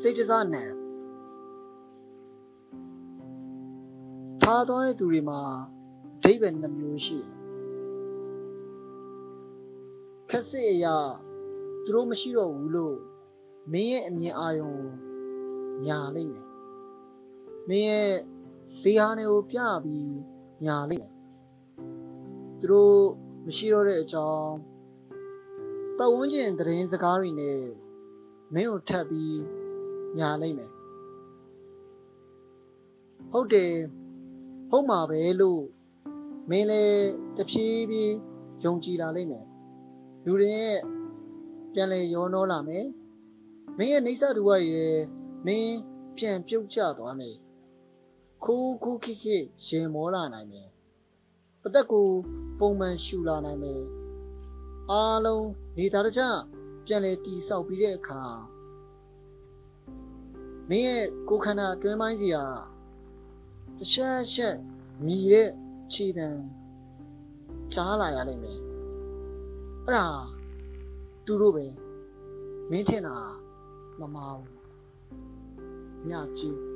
စိတ်တစားနံထားသွားတဲ့သူတွေမှာအဓိပ္ပာယ်နှမျိုးရှိတယ်ခက်စစ်အရာသူတို့မရှိတော့ဘူးလို့မင်းရဲ့အမြင်အာရုံကိုညာလိမ့်မယ်မင်းရဲ့လေဟာနေကိုပြပြီးညာလိမ့်မယ်သူတို့မရှိတော့တဲ့အကြောင်းပတ်ဝန်းကျင်သတင်းစကားတွေနဲ့မင်းကိုထပ်ပြီး ညာလိမ့်မယ်ဟုတ်တယ်ဟုတ်မှာပဲလို့မင်းလည်းတဖြည်းဖြည်းယုံကြည်လာလိမ့်မယ်လူတွေရဲ့ပြန်လဲရောနှောလာမယ်မင်းရဲ့နေဆတူဝရဲ့မင်းပြန်ပြုတ်ကျသွားမယ်ခိုးခိုးခိခိရင်မောလာနိုင်မယ်အသက်ကိုပုံမှန်ရှူလာနိုင်မယ်အားလုံးနေသားတကြပြန်လဲတီဆောက်ပြီးတဲ့အခါ မင်းရဲ့ကိုယ်ခန္ဓာအတွင်းပိုင်းစီဟာတရှက်ရှက်မြည်တဲ့ခြေတံကြားလာရလိမ့်မယ်အဲ့ဒါသူတို့ပဲမင်းထင်တာမမာဘူးညကြည့်